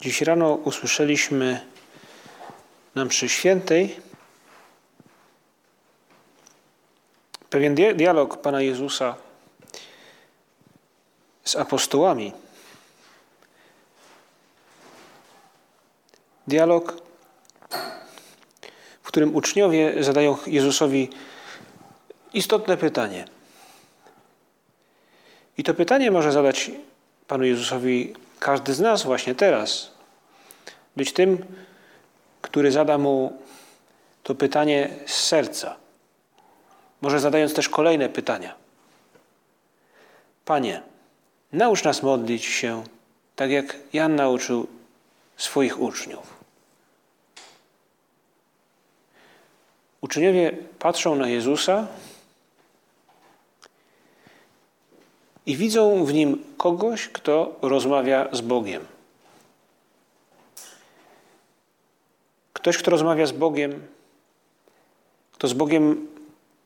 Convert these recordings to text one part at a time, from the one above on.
Dziś rano usłyszeliśmy na mszy świętej pewien dialog Pana Jezusa z apostołami. Dialog, w którym uczniowie zadają Jezusowi istotne pytanie. I to pytanie może zadać Panu Jezusowi każdy z nas właśnie teraz. Być tym, który zada mu to pytanie z serca. Może zadając też kolejne pytania. Panie, naucz nas modlić się tak, jak Jan nauczył swoich uczniów. Uczniowie patrzą na Jezusa i widzą w nim kogoś, kto rozmawia z Bogiem. Ktoś, kto rozmawia z Bogiem, kto z Bogiem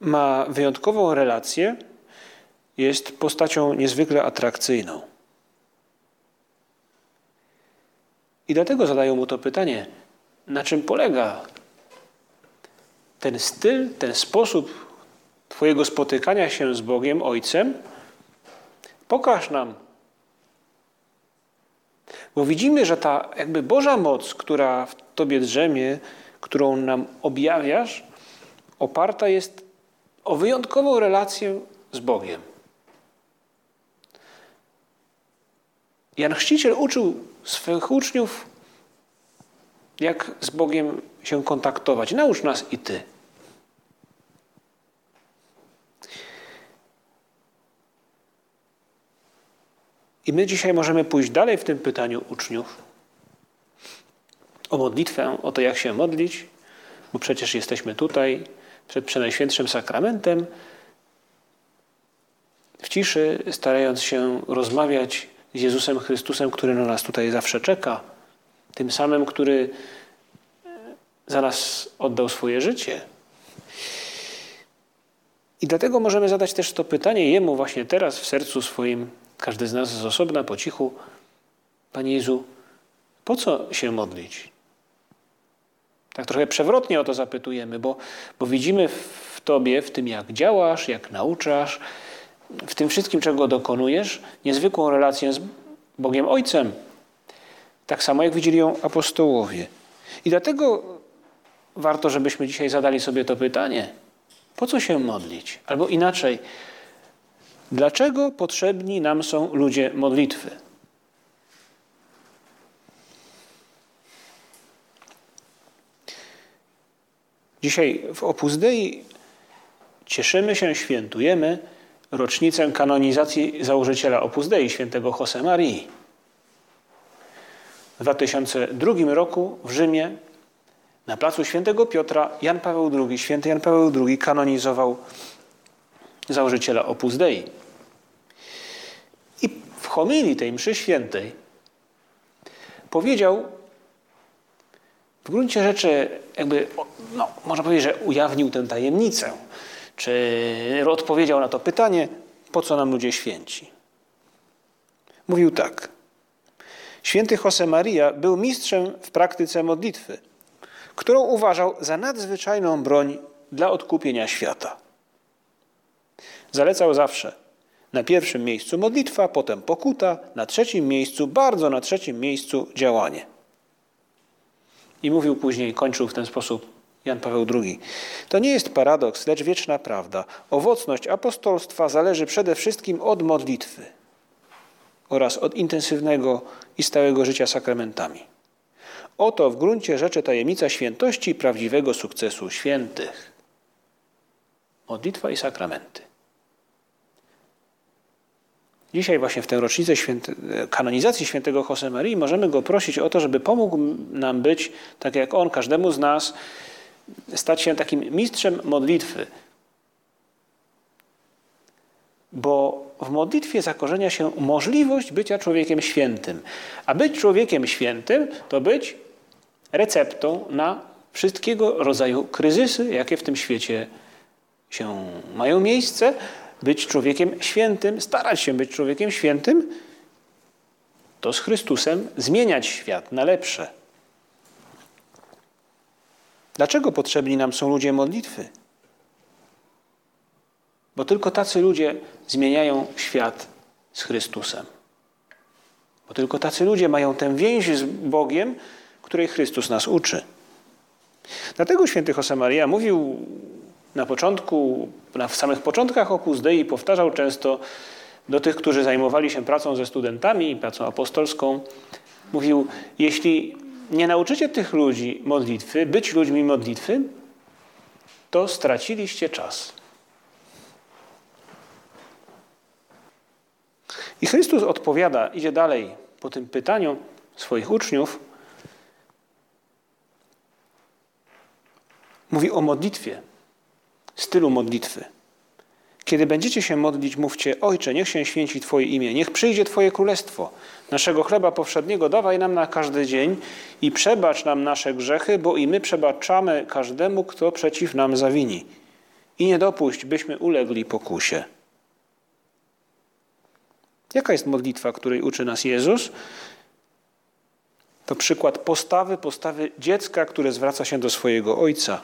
ma wyjątkową relację, jest postacią niezwykle atrakcyjną. I dlatego zadają mu to pytanie, na czym polega ten styl, ten sposób Twojego spotykania się z Bogiem, Ojcem, Pokaż nam. Bo widzimy, że ta jakby Boża moc, która w Tobie drzemie, którą nam objawiasz, oparta jest o wyjątkową relację z Bogiem. Jan Chrzciciel uczył swych uczniów, jak z Bogiem się kontaktować. Naucz nas i Ty. I my dzisiaj możemy pójść dalej w tym pytaniu uczniów o modlitwę, o to, jak się modlić, bo przecież jesteśmy tutaj przed Przenajświętszym Sakramentem, w ciszy, starając się rozmawiać z Jezusem Chrystusem, który na nas tutaj zawsze czeka, tym samym, który za nas oddał swoje życie. I dlatego możemy zadać też to pytanie Jemu właśnie teraz w sercu swoim, każdy z nas z osobna, po cichu. Panie Jezu, po co się modlić? Tak trochę przewrotnie o to zapytujemy, bo, bo widzimy w Tobie, w tym jak działasz, jak nauczasz, w tym wszystkim, czego dokonujesz, niezwykłą relację z Bogiem Ojcem. Tak samo jak widzieli ją apostołowie. I dlatego warto, żebyśmy dzisiaj zadali sobie to pytanie. Po co się modlić? Albo inaczej, Dlaczego potrzebni nam są ludzie modlitwy? Dzisiaj w Opus Dei cieszymy się, świętujemy rocznicę kanonizacji założyciela Opus Dei, świętego Josemarii. W 2002 roku w Rzymie na placu świętego Piotra Jan Paweł II, święty Jan Paweł II kanonizował założyciela Opus Dei. I w homilii tej mszy świętej powiedział w gruncie rzeczy jakby, no, można powiedzieć, że ujawnił tę tajemnicę, czy odpowiedział na to pytanie, po co nam ludzie święci. Mówił tak. Święty Josemaria był mistrzem w praktyce modlitwy, którą uważał za nadzwyczajną broń dla odkupienia świata. Zalecał zawsze na pierwszym miejscu modlitwa, potem pokuta, na trzecim miejscu, bardzo na trzecim miejscu działanie. I mówił później, kończył w ten sposób Jan Paweł II. To nie jest paradoks, lecz wieczna prawda. Owocność apostolstwa zależy przede wszystkim od modlitwy oraz od intensywnego i stałego życia sakramentami. Oto w gruncie rzeczy tajemnica świętości i prawdziwego sukcesu świętych. Modlitwa i sakramenty. Dzisiaj właśnie w tę rocznicę święty, kanonizacji świętego Josemarii możemy go prosić o to, żeby pomógł nam być, tak jak on, każdemu z nas, stać się takim mistrzem modlitwy. Bo w modlitwie zakorzenia się możliwość bycia człowiekiem świętym. A być człowiekiem świętym to być receptą na wszystkiego rodzaju kryzysy, jakie w tym świecie się mają miejsce, być człowiekiem świętym, starać się być człowiekiem świętym, to z Chrystusem zmieniać świat na lepsze. Dlaczego potrzebni nam są ludzie modlitwy? Bo tylko tacy ludzie zmieniają świat z Chrystusem. Bo tylko tacy ludzie mają tę więź z Bogiem, której Chrystus nas uczy. Dlatego święty Josemaria mówił na początku, na, samych początkach Opus Dei powtarzał często do tych, którzy zajmowali się pracą ze studentami, pracą apostolską, mówił, jeśli nie nauczycie tych ludzi modlitwy, być ludźmi modlitwy, to straciliście czas. I Chrystus odpowiada, idzie dalej po tym pytaniu swoich uczniów. Mówi o modlitwie stylu modlitwy. Kiedy będziecie się modlić, mówcie: Ojcze, niech się święci Twoje imię, niech przyjdzie Twoje królestwo. Naszego chleba powszedniego dawaj nam na każdy dzień i przebacz nam nasze grzechy, bo i my przebaczamy każdemu, kto przeciw nam zawini. I nie dopuść, byśmy ulegli pokusie. Jaka jest modlitwa, której uczy nas Jezus? To przykład postawy, postawy dziecka, które zwraca się do swojego ojca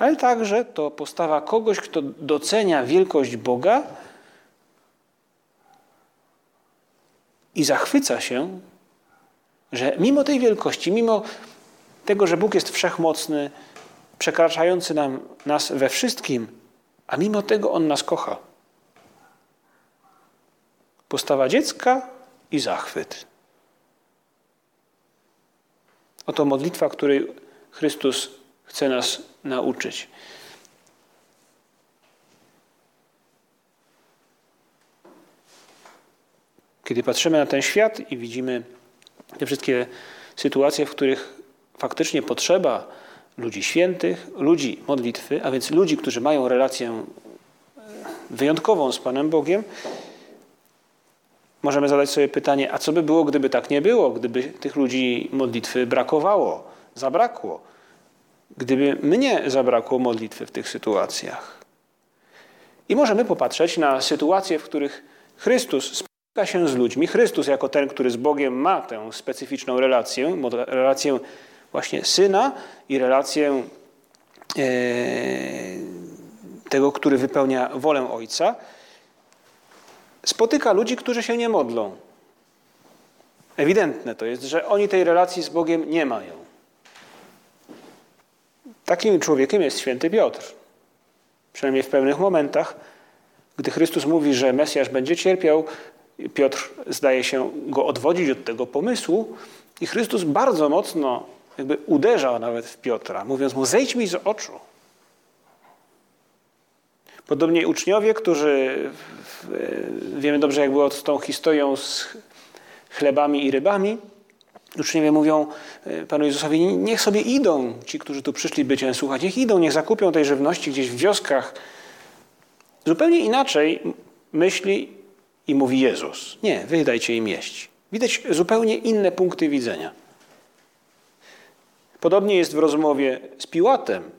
ale także to postawa kogoś, kto docenia wielkość Boga i zachwyca się, że mimo tej wielkości, mimo tego, że Bóg jest wszechmocny, przekraczający nam, nas we wszystkim, a mimo tego On nas kocha. Postawa dziecka i zachwyt. Oto modlitwa, której Chrystus chce nas nauczyć. Kiedy patrzymy na ten świat i widzimy te wszystkie sytuacje, w których faktycznie potrzeba ludzi świętych, ludzi modlitwy, a więc ludzi, którzy mają relację wyjątkową z Panem Bogiem, możemy zadać sobie pytanie, a co by było, gdyby tak nie było, gdyby tych ludzi modlitwy brakowało, zabrakło? Gdyby mnie zabrakło modlitwy w tych sytuacjach. I możemy popatrzeć na sytuacje, w których Chrystus spotyka się z ludźmi. Chrystus, jako ten, który z Bogiem ma tę specyficzną relację, relację właśnie syna i relację e, tego, który wypełnia wolę Ojca, spotyka ludzi, którzy się nie modlą. Ewidentne to jest, że oni tej relacji z Bogiem nie mają. Takim człowiekiem jest święty Piotr. Przynajmniej w pewnych momentach, gdy Chrystus mówi, że Mesjasz będzie cierpiał, Piotr zdaje się go odwodzić od tego pomysłu i Chrystus bardzo mocno jakby uderzał nawet w Piotra, mówiąc mu zejdź mi z oczu. Podobnie uczniowie, którzy wiemy dobrze, jak było z tą historią z chlebami i rybami, Uczniowie mówią e, Panu Jezusowi, niech sobie idą ci, którzy tu przyszli, by Cię słuchać. Niech idą, niech zakupią tej żywności gdzieś w wioskach. Zupełnie inaczej myśli i mówi Jezus. Nie, wy dajcie im jeść. Widać zupełnie inne punkty widzenia. Podobnie jest w rozmowie z Piłatem.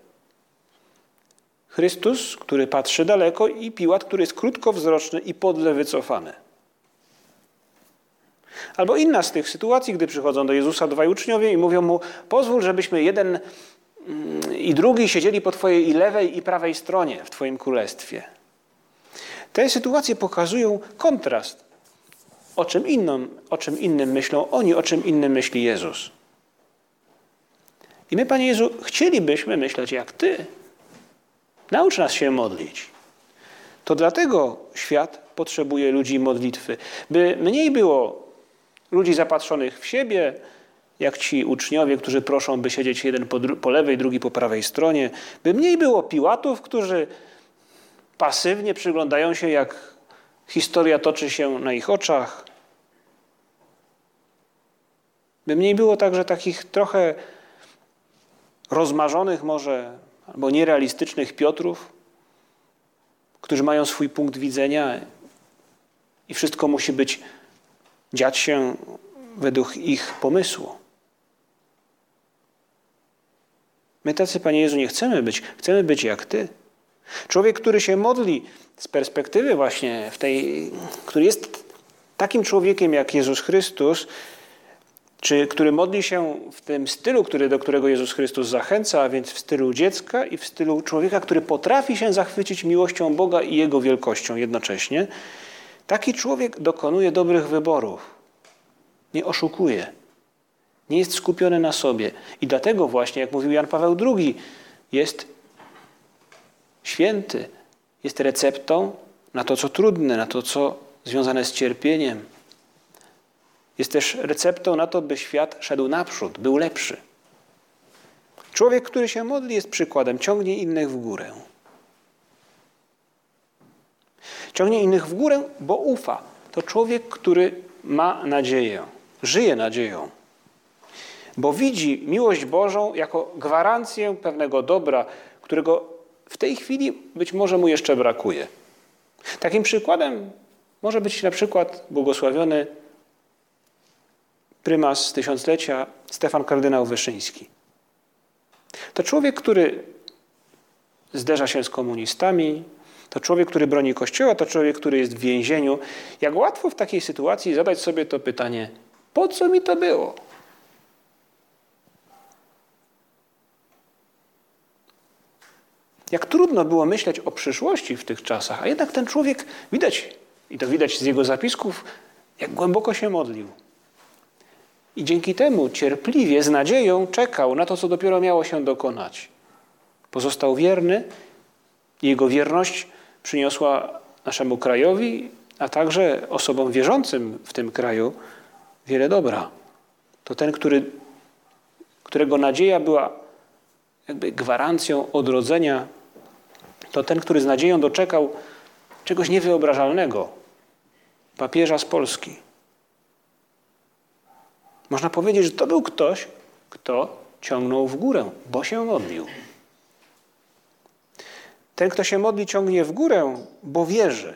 Chrystus, który patrzy daleko i Piłat, który jest krótkowzroczny i podle wycofany. Albo inna z tych sytuacji, gdy przychodzą do Jezusa dwaj uczniowie i mówią mu: Pozwól, żebyśmy jeden mm, i drugi siedzieli po Twojej i lewej i prawej stronie w Twoim królestwie. Te sytuacje pokazują kontrast. O czym, innym, o czym innym myślą oni, o czym innym myśli Jezus. I my, Panie Jezu, chcielibyśmy myśleć jak Ty. Naucz nas się modlić. To dlatego świat potrzebuje ludzi modlitwy, by mniej było ludzi zapatrzonych w siebie, jak ci uczniowie, którzy proszą, by siedzieć jeden po, po lewej, drugi po prawej stronie, by mniej było Piłatów, którzy pasywnie przyglądają się, jak historia toczy się na ich oczach. By mniej było także takich trochę rozmarzonych może albo nierealistycznych Piotrów, którzy mają swój punkt widzenia i wszystko musi być, dziać się według ich pomysłu. My tacy, Panie Jezu, nie chcemy być. Chcemy być jak Ty. Człowiek, który się modli z perspektywy właśnie w tej, który jest takim człowiekiem jak Jezus Chrystus, czy który modli się w tym stylu, który, do którego Jezus Chrystus zachęca, a więc w stylu dziecka i w stylu człowieka, który potrafi się zachwycić miłością Boga i Jego wielkością jednocześnie, taki człowiek dokonuje dobrych wyborów. Nie oszukuje. Nie jest skupiony na sobie. I dlatego właśnie, jak mówił Jan Paweł II, jest święty. Jest receptą na to, co trudne, na to, co związane z cierpieniem, jest też receptą na to, by świat szedł naprzód, był lepszy. Człowiek, który się modli, jest przykładem, ciągnie innych w górę. Ciągnie innych w górę, bo ufa. To człowiek, który ma nadzieję, żyje nadzieją, bo widzi miłość Bożą jako gwarancję pewnego dobra, którego w tej chwili być może mu jeszcze brakuje. Takim przykładem może być na przykład błogosławiony prymas tysiąclecia Stefan kardynał Wyszyński. To człowiek, który zderza się z komunistami, to człowiek, który broni Kościoła, to człowiek, który jest w więzieniu. Jak łatwo w takiej sytuacji zadać sobie to pytanie, po co mi to było? Jak trudno było myśleć o przyszłości w tych czasach, a jednak ten człowiek, widać, i to widać z jego zapisków, jak głęboko się modlił. I dzięki temu cierpliwie, z nadzieją czekał na to, co dopiero miało się dokonać. Pozostał wierny i jego wierność przyniosła naszemu krajowi, a także osobom wierzącym w tym kraju wiele dobra. To ten, który, którego nadzieja była jakby gwarancją odrodzenia, to ten, który z nadzieją doczekał czegoś niewyobrażalnego papieża z Polski. Można powiedzieć, że to był ktoś, kto ciągnął w górę, bo się modlił. Ten, kto się modli, ciągnie w górę, bo wierzy.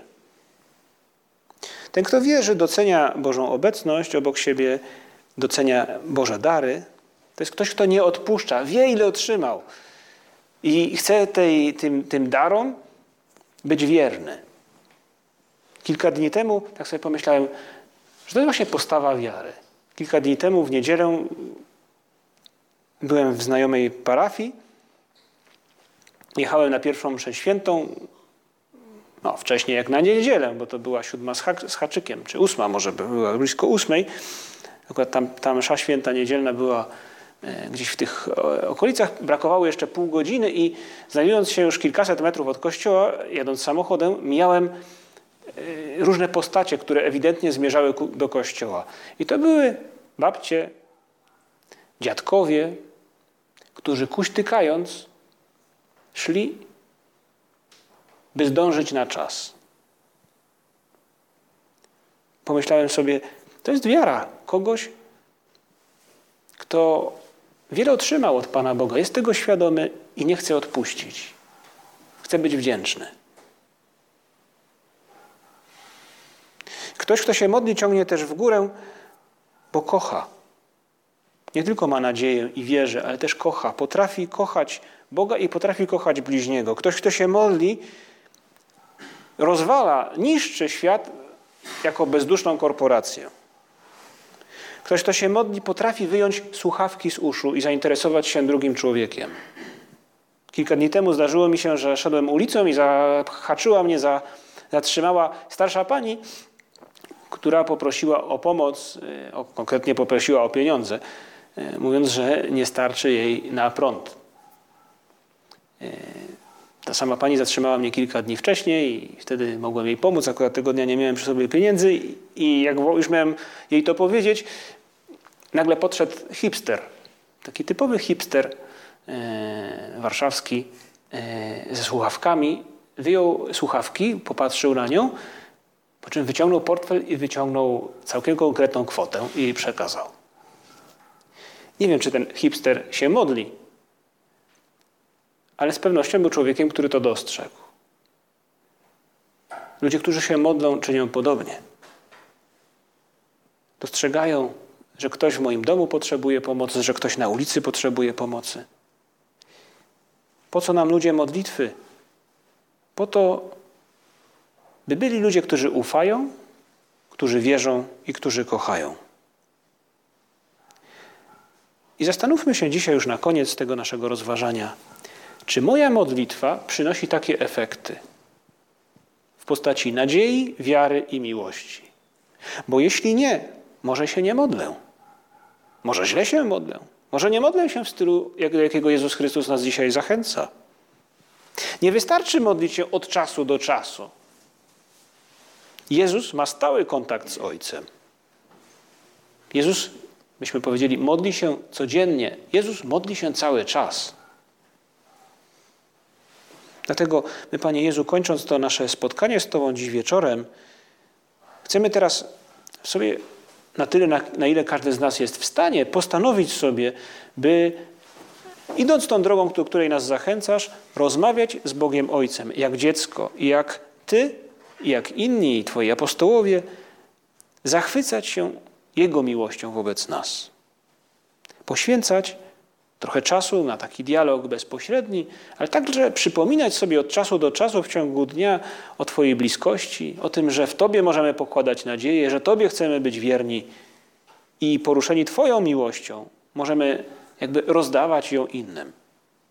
Ten, kto wierzy, docenia Bożą obecność obok siebie, docenia Boże dary. To jest ktoś, kto nie odpuszcza, wie, ile otrzymał. I chce tej, tym, tym darom być wierny. Kilka dni temu tak sobie pomyślałem, że to jest właśnie postawa wiary. Kilka dni temu w niedzielę byłem w znajomej parafii. Jechałem na pierwszą mszę świętą, no wcześniej jak na niedzielę, bo to była siódma z, z haczykiem, czy ósma może była, blisko ósmej. Akurat tam, ta msza święta niedzielna była e, gdzieś w tych okolicach. Brakowało jeszcze pół godziny i znajdując się już kilkaset metrów od kościoła, jadąc samochodem, mijałem Y, różne postacie, które ewidentnie zmierzały do kościoła. I to były babcie, dziadkowie, którzy kuśtykając szli, by zdążyć na czas. Pomyślałem sobie, to jest wiara kogoś, kto wiele otrzymał od Pana Boga, jest tego świadomy i nie chce odpuścić. Chce być wdzięczny. Ktoś, kto się modli, ciągnie też w górę, bo kocha. Nie tylko ma nadzieję i wierzy, ale też kocha. Potrafi kochać Boga i potrafi kochać bliźniego. Ktoś, kto się modli, rozwala, niszczy świat jako bezduszną korporację. Ktoś, kto się modli, potrafi wyjąć słuchawki z uszu i zainteresować się drugim człowiekiem. Kilka dni temu zdarzyło mi się, że szedłem ulicą i zahaczyła mnie, za, zatrzymała starsza pani która poprosiła o pomoc, e, konkretnie poprosiła o pieniądze, e, mówiąc, że nie starczy jej na prąd. E, ta sama pani zatrzymała mnie kilka dni wcześniej i wtedy mogłem jej pomóc. Akurat tego dnia nie miałem przy sobie pieniędzy i jak już miałem jej to powiedzieć, nagle podszedł hipster. Taki typowy hipster warszawski ze słuchawkami. Wyjął słuchawki, popatrzył na nią Po czym wyciągnął portfel i wyciągnął całkiem konkretną kwotę i jej przekazał. Nie wiem, czy ten hipster się modli, ale z pewnością był człowiekiem, który to dostrzegł. Ludzie, którzy się modlą, czynią podobnie. Dostrzegają, że ktoś w moim domu potrzebuje pomocy, że ktoś na ulicy potrzebuje pomocy. Po co nam ludzie modlitwy? Po to, by byli ludzie, którzy ufają, którzy wierzą i którzy kochają. I zastanówmy się dzisiaj już na koniec tego naszego rozważania, czy moja modlitwa przynosi takie efekty w postaci nadziei, wiary i miłości. Bo jeśli nie, może się nie modlę. Może źle się modlę. Może nie modlę się w stylu, do jakiego Jezus Chrystus nas dzisiaj zachęca. Nie wystarczy modlić się od czasu do czasu. Jezus ma stały kontakt z Ojcem. Jezus, byśmy powiedzieli, modli się codziennie. Jezus modli się cały czas. Dlatego my, Panie Jezu, kończąc to nasze spotkanie z Tobą dziś wieczorem, chcemy teraz sobie na tyle, na, na ile każdy z nas jest w stanie, postanowić sobie, by idąc tą drogą, do której nas zachęcasz, rozmawiać z Bogiem Ojcem, jak dziecko i jak Ty, i jak inni Twoi apostołowie, zachwycać się Jego miłością wobec nas. Poświęcać trochę czasu na taki dialog bezpośredni, ale także przypominać sobie od czasu do czasu w ciągu dnia o Twojej bliskości, o tym, że w Tobie możemy pokładać nadzieję, że Tobie chcemy być wierni i poruszeni Twoją miłością możemy jakby rozdawać ją innym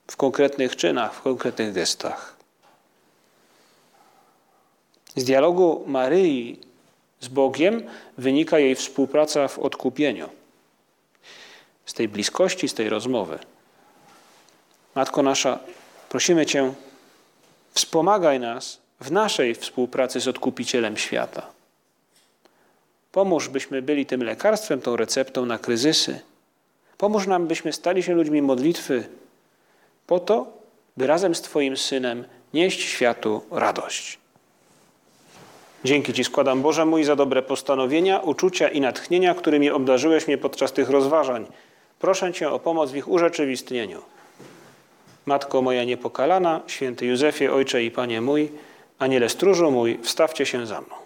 w konkretnych czynach, w konkretnych gestach. Z dialogu Maryi z Bogiem wynika jej współpraca w odkupieniu z tej bliskości, z tej rozmowy. Matko nasza, prosimy Cię, wspomagaj nas w naszej współpracy z Odkupicielem świata. Pomóż, byśmy byli tym lekarstwem, tą receptą na kryzysy. Pomóż nam, byśmy stali się ludźmi modlitwy, po to, by razem z Twoim Synem nieść światu radość. Dzięki Ci składam, Boże mój, za dobre postanowienia, uczucia i natchnienia, którymi obdarzyłeś mnie podczas tych rozważań. Proszę Cię o pomoc w ich urzeczywistnieniu. Matko moja niepokalana, święty Józefie, Ojcze i Panie mój, Aniele stróżu mój, wstawcie się za mną.